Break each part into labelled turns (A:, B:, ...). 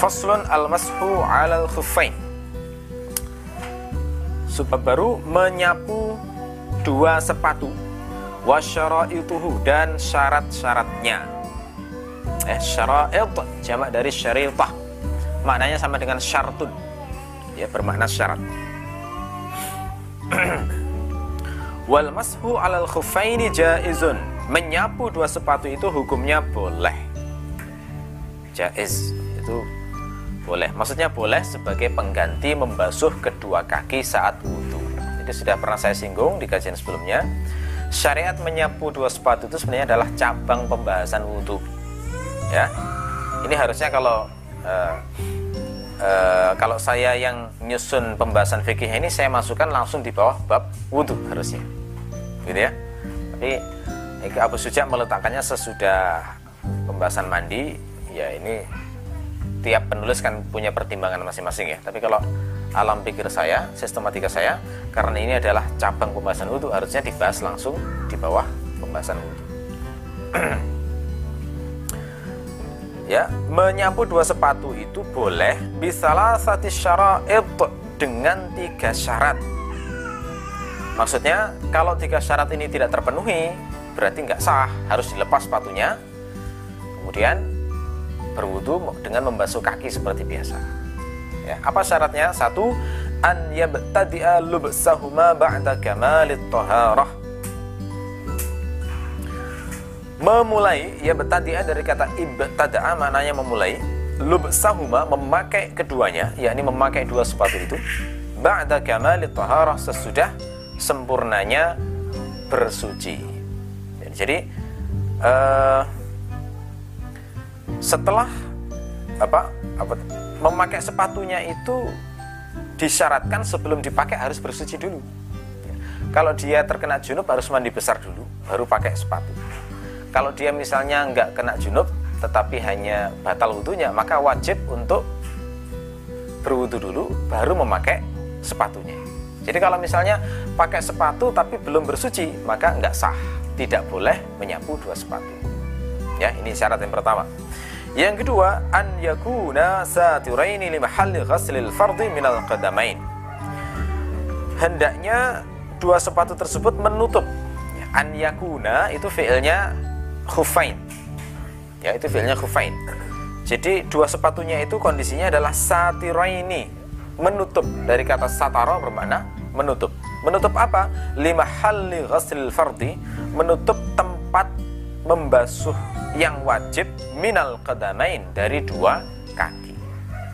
A: Faslun al-mashu 'alal khuffain. Sebab baru menyapu dua sepatu wasyara'ituhu dan syarat-syaratnya. Eh syara'it jamak dari syaritah. Maknanya sama dengan syartun. Ya bermakna syarat. Wal mashu 'alal khuffaini jaizun. Menyapu dua sepatu itu hukumnya boleh. Jaiz itu boleh. Maksudnya boleh sebagai pengganti membasuh kedua kaki saat wudhu. Itu sudah pernah saya singgung di kajian sebelumnya. Syariat menyapu dua sepatu itu sebenarnya adalah cabang pembahasan wudhu. Ya, ini harusnya kalau uh, uh, kalau saya yang nyusun pembahasan fikih ini saya masukkan langsung di bawah bab wudhu harusnya, gitu ya. Tapi Abu Suja meletakkannya sesudah pembahasan mandi, ya ini tiap penulis kan punya pertimbangan masing-masing ya. Tapi kalau alam pikir saya, sistematika saya, karena ini adalah cabang pembahasan wudhu, harusnya dibahas langsung di bawah pembahasan wudhu. ya, menyapu dua sepatu itu boleh bisalah sati syara'id dengan tiga syarat. Maksudnya, kalau tiga syarat ini tidak terpenuhi, berarti nggak sah, harus dilepas sepatunya. Kemudian berwudu dengan membasuh kaki seperti biasa. Ya, apa syaratnya? Satu, an yabtadi'a lubsahuma ba'da kamalit taharah. Memulai, ya betadi'a dari kata ibtada'a maknanya memulai. Lubsahuma memakai keduanya, yakni memakai dua sepatu itu. Ba'da kamalit taharah sesudah sempurnanya bersuci. Jadi, uh, setelah apa apa memakai sepatunya itu disyaratkan sebelum dipakai harus bersuci dulu. Kalau dia terkena junub harus mandi besar dulu, baru pakai sepatu. Kalau dia misalnya nggak kena junub, tetapi hanya batal wudhunya, maka wajib untuk berwudhu dulu, baru memakai sepatunya. Jadi kalau misalnya pakai sepatu tapi belum bersuci, maka nggak sah, tidak boleh menyapu dua sepatu. Ya, ini syarat yang pertama. Yang kedua, an yakuna satiraini li mahalli ghaslil fardhi minal qadamain. Hendaknya dua sepatu tersebut menutup. An yakuna itu fiilnya khufain. Ya, itu fiilnya khufain. Jadi dua sepatunya itu kondisinya adalah satiraini, menutup dari kata satara bermakna menutup. Menutup apa? Lima halli ghaslil fardhi, menutup tempat membasuh yang wajib minal qadamain dari dua kaki.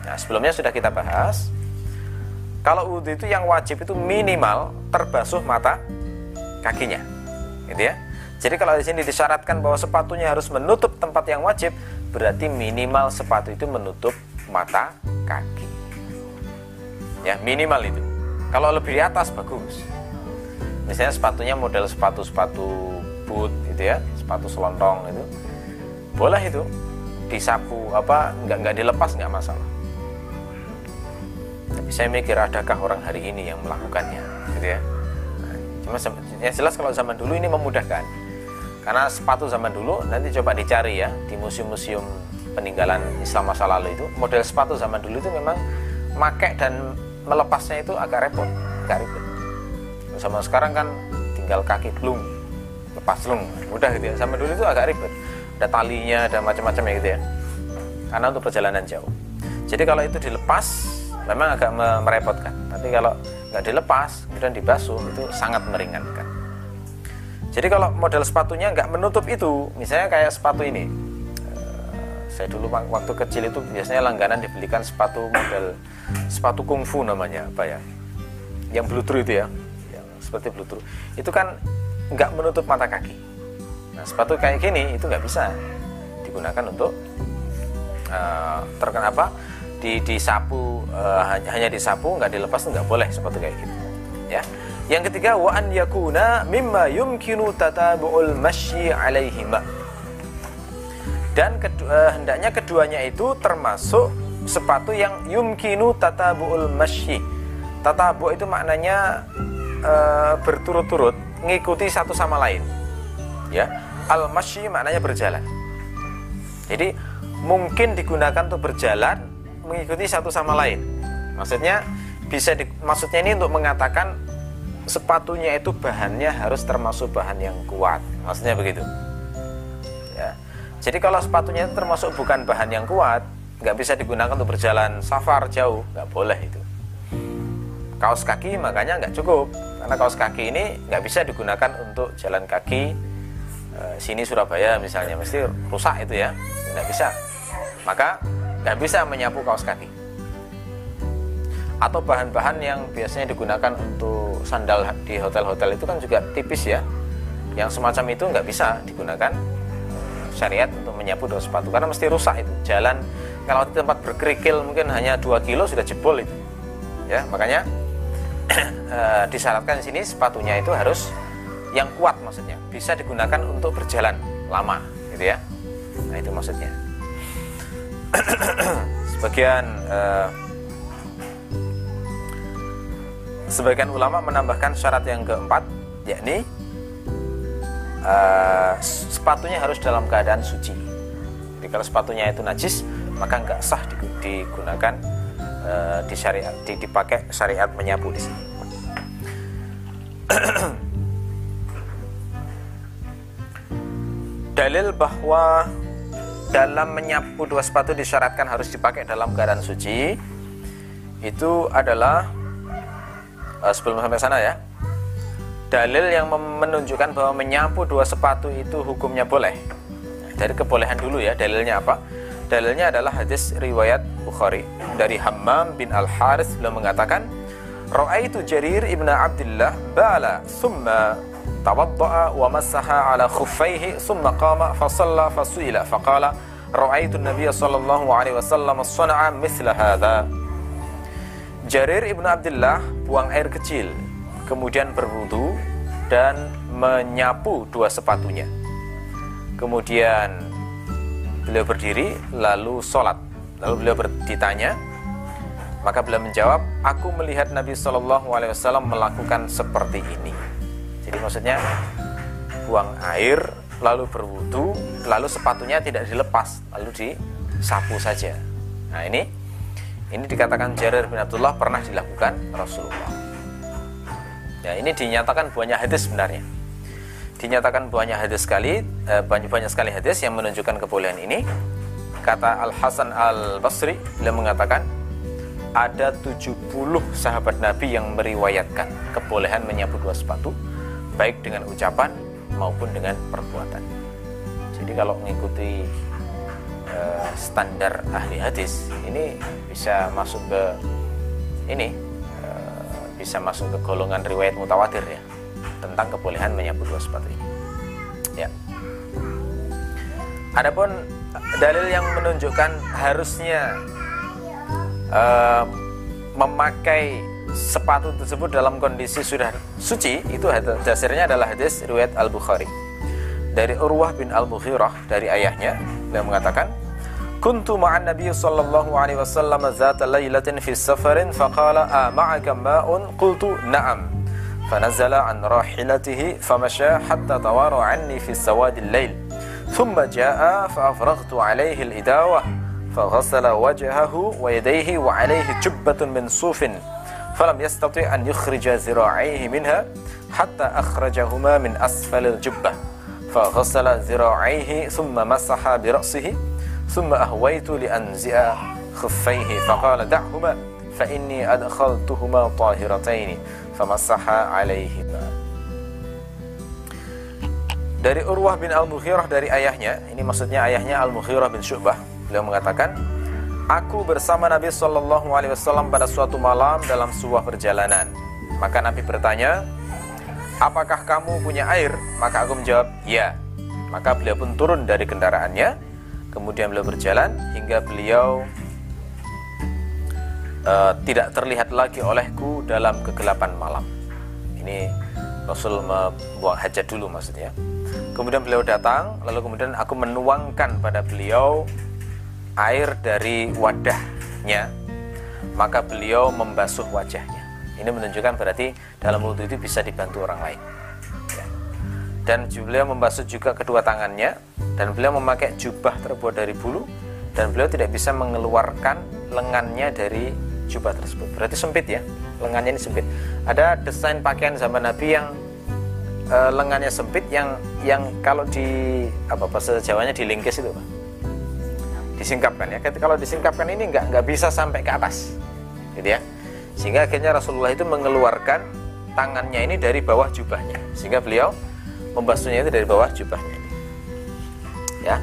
A: Nah, sebelumnya sudah kita bahas kalau wudhu itu yang wajib itu minimal terbasuh mata kakinya. Gitu ya. Jadi kalau di sini disyaratkan bahwa sepatunya harus menutup tempat yang wajib, berarti minimal sepatu itu menutup mata kaki. Ya, minimal itu. Kalau lebih di atas bagus. Misalnya sepatunya model sepatu-sepatu boot gitu ya, sepatu selontong itu boleh itu. Disapu apa nggak nggak dilepas nggak masalah. Tapi saya mikir adakah orang hari ini yang melakukannya gitu ya. Cuma yang jelas kalau zaman dulu ini memudahkan. Karena sepatu zaman dulu nanti coba dicari ya di museum-museum peninggalan Islam masa lalu itu. Model sepatu zaman dulu itu memang make dan melepasnya itu agak repot agak ribet. Sama sekarang kan tinggal kaki belum lepas lung mudah gitu ya. Sama dulu itu agak ribet ada talinya ada macam-macam ya gitu ya. Karena untuk perjalanan jauh. Jadi kalau itu dilepas memang agak merepotkan. Tapi kalau nggak dilepas kemudian dibasuh itu sangat meringankan. Jadi kalau model sepatunya nggak menutup itu misalnya kayak sepatu ini. Eh, saya dulu waktu kecil itu biasanya langganan dibelikan sepatu model sepatu kungfu namanya apa ya? Yang bluetooth itu ya. Yang seperti bluetooth itu kan nggak menutup mata kaki. Nah, sepatu kayak gini itu nggak bisa digunakan untuk uh, terkena apa? Di disapu uh, hanya disapu nggak dilepas tuh nggak boleh sepatu kayak gitu. Ya. Yang ketiga wa an yakuna mimma yumkinu tatabu'ul masyi alaihima. Dan kedua, uh, hendaknya keduanya itu termasuk sepatu yang yumkinu tatabu'ul masyi. Tatabu itu maknanya berturut-turut ngikuti satu sama lain. Ya, al-masyi maknanya berjalan. Jadi mungkin digunakan untuk berjalan, mengikuti satu sama lain. Maksudnya bisa di, maksudnya ini untuk mengatakan sepatunya itu bahannya harus termasuk bahan yang kuat. Maksudnya begitu. Ya. Jadi kalau sepatunya itu termasuk bukan bahan yang kuat, nggak bisa digunakan untuk berjalan safar jauh, nggak boleh itu. Kaos kaki makanya nggak cukup, karena kaos kaki ini nggak bisa digunakan untuk jalan kaki sini Surabaya misalnya, mesti rusak itu ya, nggak bisa. Maka nggak bisa menyapu kaos kaki. Atau bahan-bahan yang biasanya digunakan untuk sandal di hotel-hotel itu kan juga tipis ya, yang semacam itu nggak bisa digunakan syariat untuk menyapu dua sepatu. Karena mesti rusak itu. Jalan kalau di tempat berkerikil mungkin hanya 2 kilo sudah jebol itu. Ya makanya e, disyaratkan di sini sepatunya itu harus yang kuat maksudnya bisa digunakan untuk berjalan lama gitu ya nah itu maksudnya sebagian e, sebagian ulama menambahkan syarat yang keempat yakni uh, sepatunya harus dalam keadaan suci. Jadi kalau sepatunya itu najis, maka nggak sah digunakan di syariat, di, dipakai syariat menyapu di sini. Dalil bahwa dalam menyapu dua sepatu disyaratkan harus dipakai dalam keadaan suci itu adalah uh, sebelum sampai sana ya dalil yang menunjukkan bahwa menyapu dua sepatu itu hukumnya boleh. Dari kebolehan dulu ya, dalilnya apa? Dalilnya adalah hadis riwayat Bukhari dari Hammam bin Al-Harith beliau mengatakan, "Ra'aitu Jarir ibn Abdullah ba'ala thumma tawadda'a wa massaha ala khuffaihi thumma qama fa shalla fa su'ila fa qala ra'aitu an-nabiy sallallahu alaihi wasallam sana'a mithla hadha." Jarir ibn Abdullah buang air kecil kemudian berwudu dan menyapu dua sepatunya. Kemudian beliau berdiri lalu sholat. Lalu beliau ditanya, maka beliau menjawab, aku melihat Nabi Shallallahu Alaihi Wasallam melakukan seperti ini. Jadi maksudnya buang air, lalu berwudu, lalu sepatunya tidak dilepas, lalu disapu saja. Nah ini, ini dikatakan Jarir bin Abdullah pernah dilakukan Rasulullah. Ya, ini dinyatakan banyak hadis sebenarnya. Dinyatakan banyak hadis sekali, eh, banyak banyak sekali hadis yang menunjukkan kebolehan ini. Kata Al Hasan Al Basri, beliau mengatakan ada 70 sahabat Nabi yang meriwayatkan kebolehan menyapu dua sepatu baik dengan ucapan maupun dengan perbuatan. Jadi kalau mengikuti uh, standar ahli hadis ini bisa masuk ke ini bisa masuk ke golongan riwayat mutawatir ya tentang kebolehan menyapu dua sepatu ini. Ya. Adapun dalil yang menunjukkan harusnya uh, memakai sepatu tersebut dalam kondisi sudah suci itu dasarnya adalah hadis riwayat Al Bukhari dari Urwah bin Al Mughirah dari ayahnya yang mengatakan كنت مع النبي صلى الله عليه وسلم ذات ليلة في سفر فقال آه معك ماء قلت نعم فنزل عن راحلته فمشى حتى توارى عني في سواد الليل ثم جاء فأفرغت عليه الإداوة فغسل وجهه ويديه وعليه جبة من صوف فلم يستطع أن يخرج ذراعيه منها حتى أخرجهما من أسفل الجبة. فغسل ذراعيه ثم مسح برأسه ثم أهويت لأنزئ خفيه فقال دعهما فإني أدخلتهما طاهرتين فمسح عليهما. Dari Urwah bin Al-Mughirah dari ayahnya, ini maksudnya ayahnya Al-Mughirah bin Syu'bah. Beliau mengatakan, Aku bersama Nabi Shallallahu Alaihi Wasallam pada suatu malam dalam sebuah perjalanan. Maka Nabi bertanya, Apakah kamu punya air? Maka aku menjawab, Ya. Maka beliau pun turun dari kendaraannya Kemudian beliau berjalan hingga beliau uh, tidak terlihat lagi olehku dalam kegelapan malam. Ini Rasul membuang hajat dulu maksudnya. Kemudian beliau datang, lalu kemudian aku menuangkan pada beliau air dari wadahnya, maka beliau membasuh wajahnya. Ini menunjukkan berarti dalam wudhu itu bisa dibantu orang lain dan beliau membasuh juga kedua tangannya dan beliau memakai jubah terbuat dari bulu dan beliau tidak bisa mengeluarkan lengannya dari jubah tersebut. Berarti sempit ya, lengannya ini sempit. Ada desain pakaian zaman Nabi yang e, lengannya sempit yang yang kalau di apa bahasa Jawanya dilingkis itu, Pak. Disingkapkan ya. Kalau disingkapkan ini nggak nggak bisa sampai ke atas. Gitu ya. Sehingga akhirnya Rasulullah itu mengeluarkan tangannya ini dari bawah jubahnya. Sehingga beliau membasuhnya itu dari bawah jubahnya. Ya.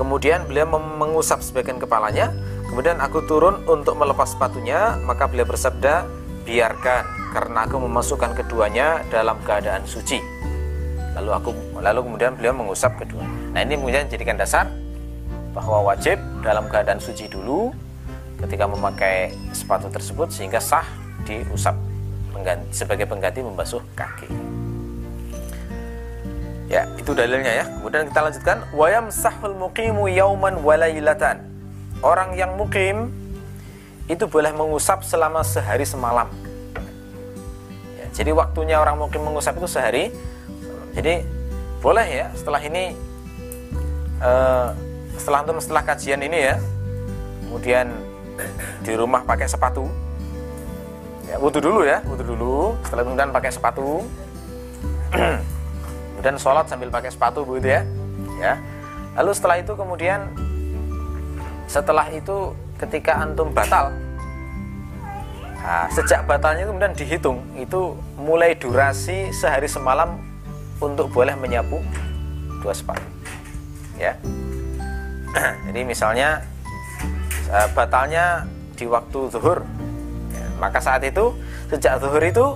A: Kemudian beliau mengusap sebagian kepalanya, kemudian aku turun untuk melepas sepatunya, maka beliau bersabda, "Biarkan, karena aku memasukkan keduanya dalam keadaan suci." Lalu aku lalu kemudian beliau mengusap kedua. Nah, ini kemudian jadikan dasar bahwa wajib dalam keadaan suci dulu ketika memakai sepatu tersebut sehingga sah diusap pengganti, sebagai pengganti membasuh kaki. Ya, itu dalilnya ya. Kemudian kita lanjutkan, wayam sahul muqimu yauman walailatan. Orang yang mukim itu boleh mengusap selama sehari semalam. Ya, jadi waktunya orang mukim mengusap itu sehari. Jadi boleh ya setelah ini uh, setelah untuk setelah kajian ini ya, kemudian di rumah pakai sepatu. Ya, wudhu dulu ya, wudhu dulu. Setelah kemudian pakai sepatu. kemudian sholat sambil pakai sepatu begitu ya ya lalu setelah itu kemudian setelah itu ketika antum batal nah, sejak batalnya itu kemudian dihitung itu mulai durasi sehari semalam untuk boleh menyapu dua sepatu ya jadi misalnya eh, batalnya di waktu zuhur ya, maka saat itu sejak zuhur itu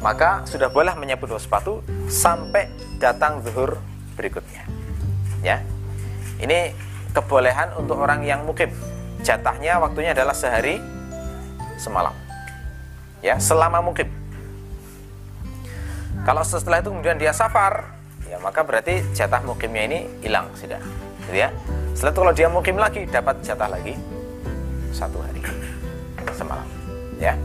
A: maka sudah boleh menyapu dua sepatu sampai datang zuhur berikutnya. Ya. Ini kebolehan untuk orang yang mukim. Jatahnya waktunya adalah sehari semalam. Ya, selama mukim. Kalau setelah itu kemudian dia safar, ya maka berarti jatah mukimnya ini hilang sudah. Gitu ya. Setelah itu kalau dia mukim lagi dapat jatah lagi satu hari semalam. Ya.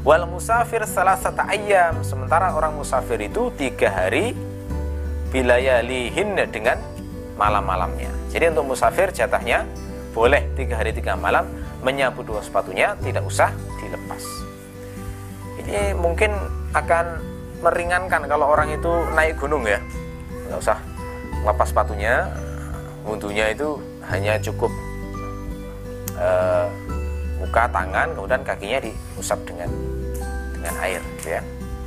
A: Wal musafir salah satu ayam. Sementara orang musafir itu tiga hari bilayalihin dengan malam-malamnya. Jadi untuk musafir jatahnya boleh tiga hari tiga malam menyapu dua sepatunya tidak usah dilepas. Ini mungkin akan meringankan kalau orang itu naik gunung ya, nggak usah lepas sepatunya, wudhunya itu hanya cukup uh, muka, tangan, kemudian kakinya diusap dengan dengan air ya.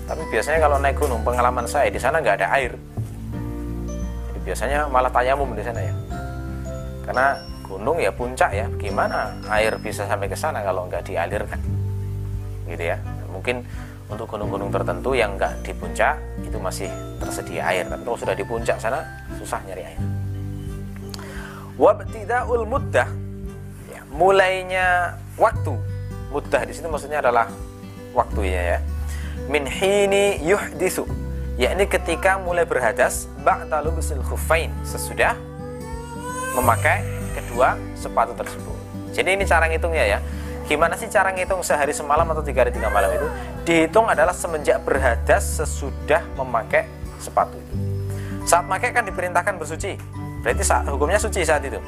A: Tapi biasanya kalau naik gunung pengalaman saya di sana nggak ada air. Jadi biasanya malah tayamum di sana ya. Karena gunung ya puncak ya gimana air bisa sampai ke sana kalau nggak dialirkan? Gitu ya. Mungkin untuk gunung-gunung tertentu yang nggak di puncak itu masih tersedia air. Tapi kalau sudah di puncak sana susah nyari air wabtidaul muddah. Ya, mulainya waktu. Muddah di sini maksudnya adalah waktunya ya min hini yuhdisu yakni ketika mulai berhadas ba'da lubusil khuffain. Sesudah memakai kedua sepatu tersebut. Jadi ini cara ngitungnya ya. Gimana sih cara ngitung sehari semalam atau tiga hari tiga malam itu? Dihitung adalah semenjak berhadas sesudah memakai sepatu itu. Saat pakai kan diperintahkan bersuci berarti hukumnya suci saat itu?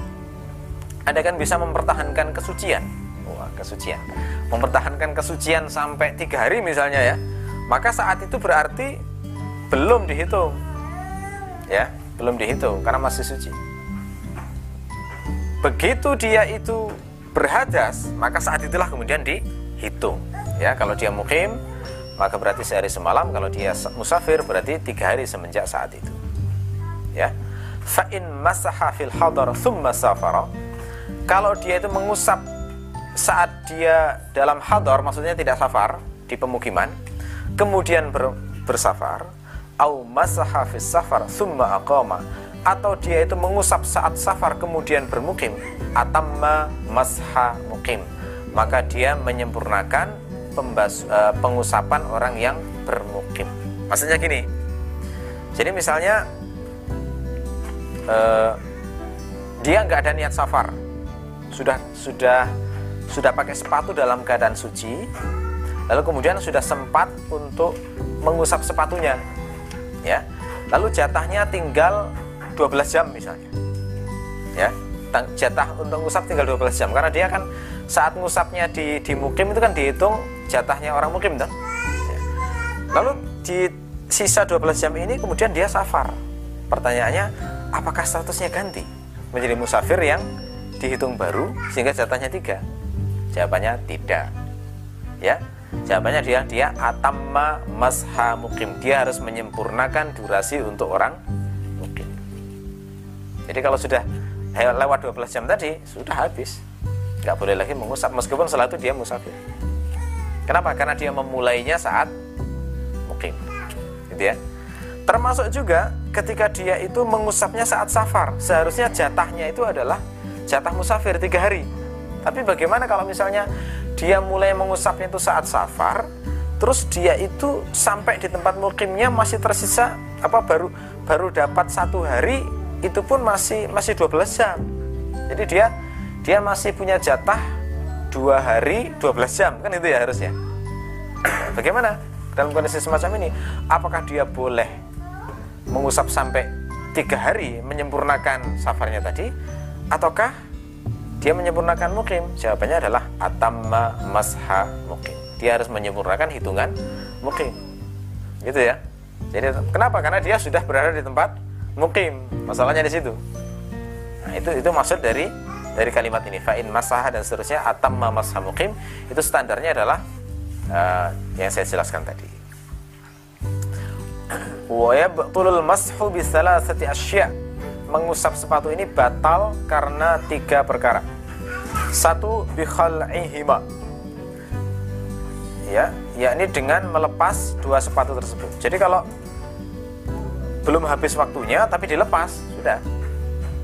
A: Anda kan bisa mempertahankan kesucian? Wah, kesucian. Mempertahankan kesucian sampai tiga hari misalnya ya maka saat itu berarti belum dihitung. Ya belum dihitung karena masih suci. Begitu dia itu berhadas maka saat itulah kemudian dihitung. Ya kalau dia mukim maka berarti sehari semalam. Kalau dia musafir berarti tiga hari semenjak saat itu. Ya fa'in masaha fil hadar thumma safara. Kalau dia itu mengusap saat dia dalam hadar maksudnya tidak safar di pemukiman kemudian ber, bersafar au masaha fis safar thumma aqama. Atau dia itu mengusap saat safar kemudian bermukim atamma masha mukim. Maka dia menyempurnakan pembas, uh, pengusapan orang yang bermukim. Maksudnya gini jadi misalnya uh, dia nggak ada niat safar sudah sudah sudah pakai sepatu dalam keadaan suci, lalu kemudian sudah sempat untuk mengusap sepatunya. Ya. Lalu jatahnya tinggal 12 jam misalnya. Ya. jatah untuk ngusap tinggal 12 jam karena dia kan saat ngusapnya di di mukim itu kan dihitung jatahnya orang mukim kan lalu di sisa 12 jam ini kemudian dia safar pertanyaannya apakah statusnya ganti? Menjadi musafir yang dihitung baru sehingga jatahnya tiga? Jawabannya tidak. Ya jawabannya dia dia atamma masha mukim. Dia harus menyempurnakan durasi untuk orang mukim. Jadi kalau sudah lewat 12 jam tadi sudah habis. Nggak boleh lagi mengusap meskipun setelah itu dia musafir. Kenapa? Karena dia memulainya saat mukim. Gitu ya termasuk juga ketika dia itu mengusapnya saat safar. Seharusnya jatahnya itu adalah jatah musafir tiga hari. Tapi bagaimana kalau misalnya dia mulai mengusapnya itu saat safar terus dia itu sampai di tempat mukimnya masih tersisa apa baru baru dapat satu hari itu pun masih masih 12 jam. Jadi dia dia masih punya jatah dua hari 12 jam kan itu ya harusnya. Bagaimana dalam kondisi semacam ini? Apakah dia boleh mengusap sampai tiga hari menyempurnakan safarnya tadi ataukah dia menyempurnakan mukim? Jawabannya adalah atamma masha mukim. Dia harus menyempurnakan hitungan mukim. Gitu ya. Jadi kenapa? Karena dia sudah berada di tempat mukim. Masalahnya di situ. Nah itu itu maksud dari dari kalimat ini. Fa'in masaha dan seterusnya atam mamasha mukim. Itu standarnya adalah uh, yang saya jelaskan tadi bi salasati asya. Mengusap sepatu ini batal karena tiga perkara. Satu khal'ihima. Ya yakni dengan melepas dua sepatu tersebut. Jadi kalau belum habis waktunya tapi dilepas sudah.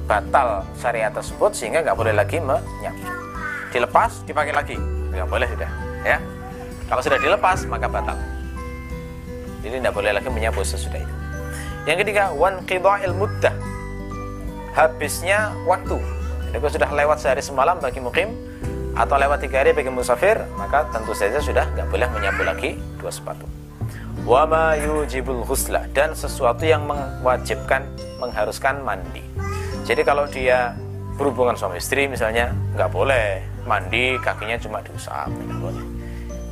A: Batal syariat tersebut sehingga nggak boleh lagi menyapu dilepas dipakai lagi. Nggak boleh sudah. Ya. Kalau sudah dilepas maka batal jadi nggak boleh lagi menyapu sesudah itu. Yang ketiga wan il muddah habisnya waktu. Jadi kalau sudah lewat sehari semalam bagi mukim atau lewat tiga hari bagi musafir maka tentu saja sudah nggak boleh menyapu lagi dua sepatu. Wama yujibul husla dan sesuatu yang mewajibkan mengharuskan mandi. Jadi kalau dia berhubungan suami istri misalnya nggak boleh mandi kakinya cuma diusap nggak boleh.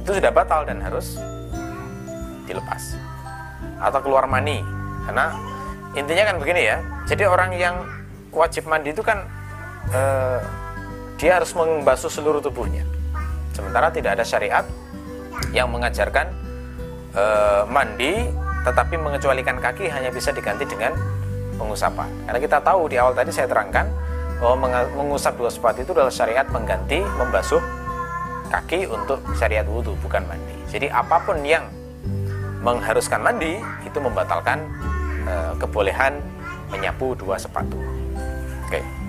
A: Itu sudah batal dan harus dilepas atau keluar mani karena intinya kan begini ya jadi orang yang wajib mandi itu kan eh, dia harus membasuh seluruh tubuhnya sementara tidak ada syariat yang mengajarkan e, mandi tetapi mengecualikan kaki hanya bisa diganti dengan pengusapan. Karena kita tahu di awal tadi saya terangkan bahwa mengusap dua sepatu itu adalah syariat mengganti membasuh kaki untuk syariat wudhu bukan mandi. Jadi apa pun yang mengharuskan mandi itu membatalkan e, kebolehan menyapu dua sepatu. Oke. Okay.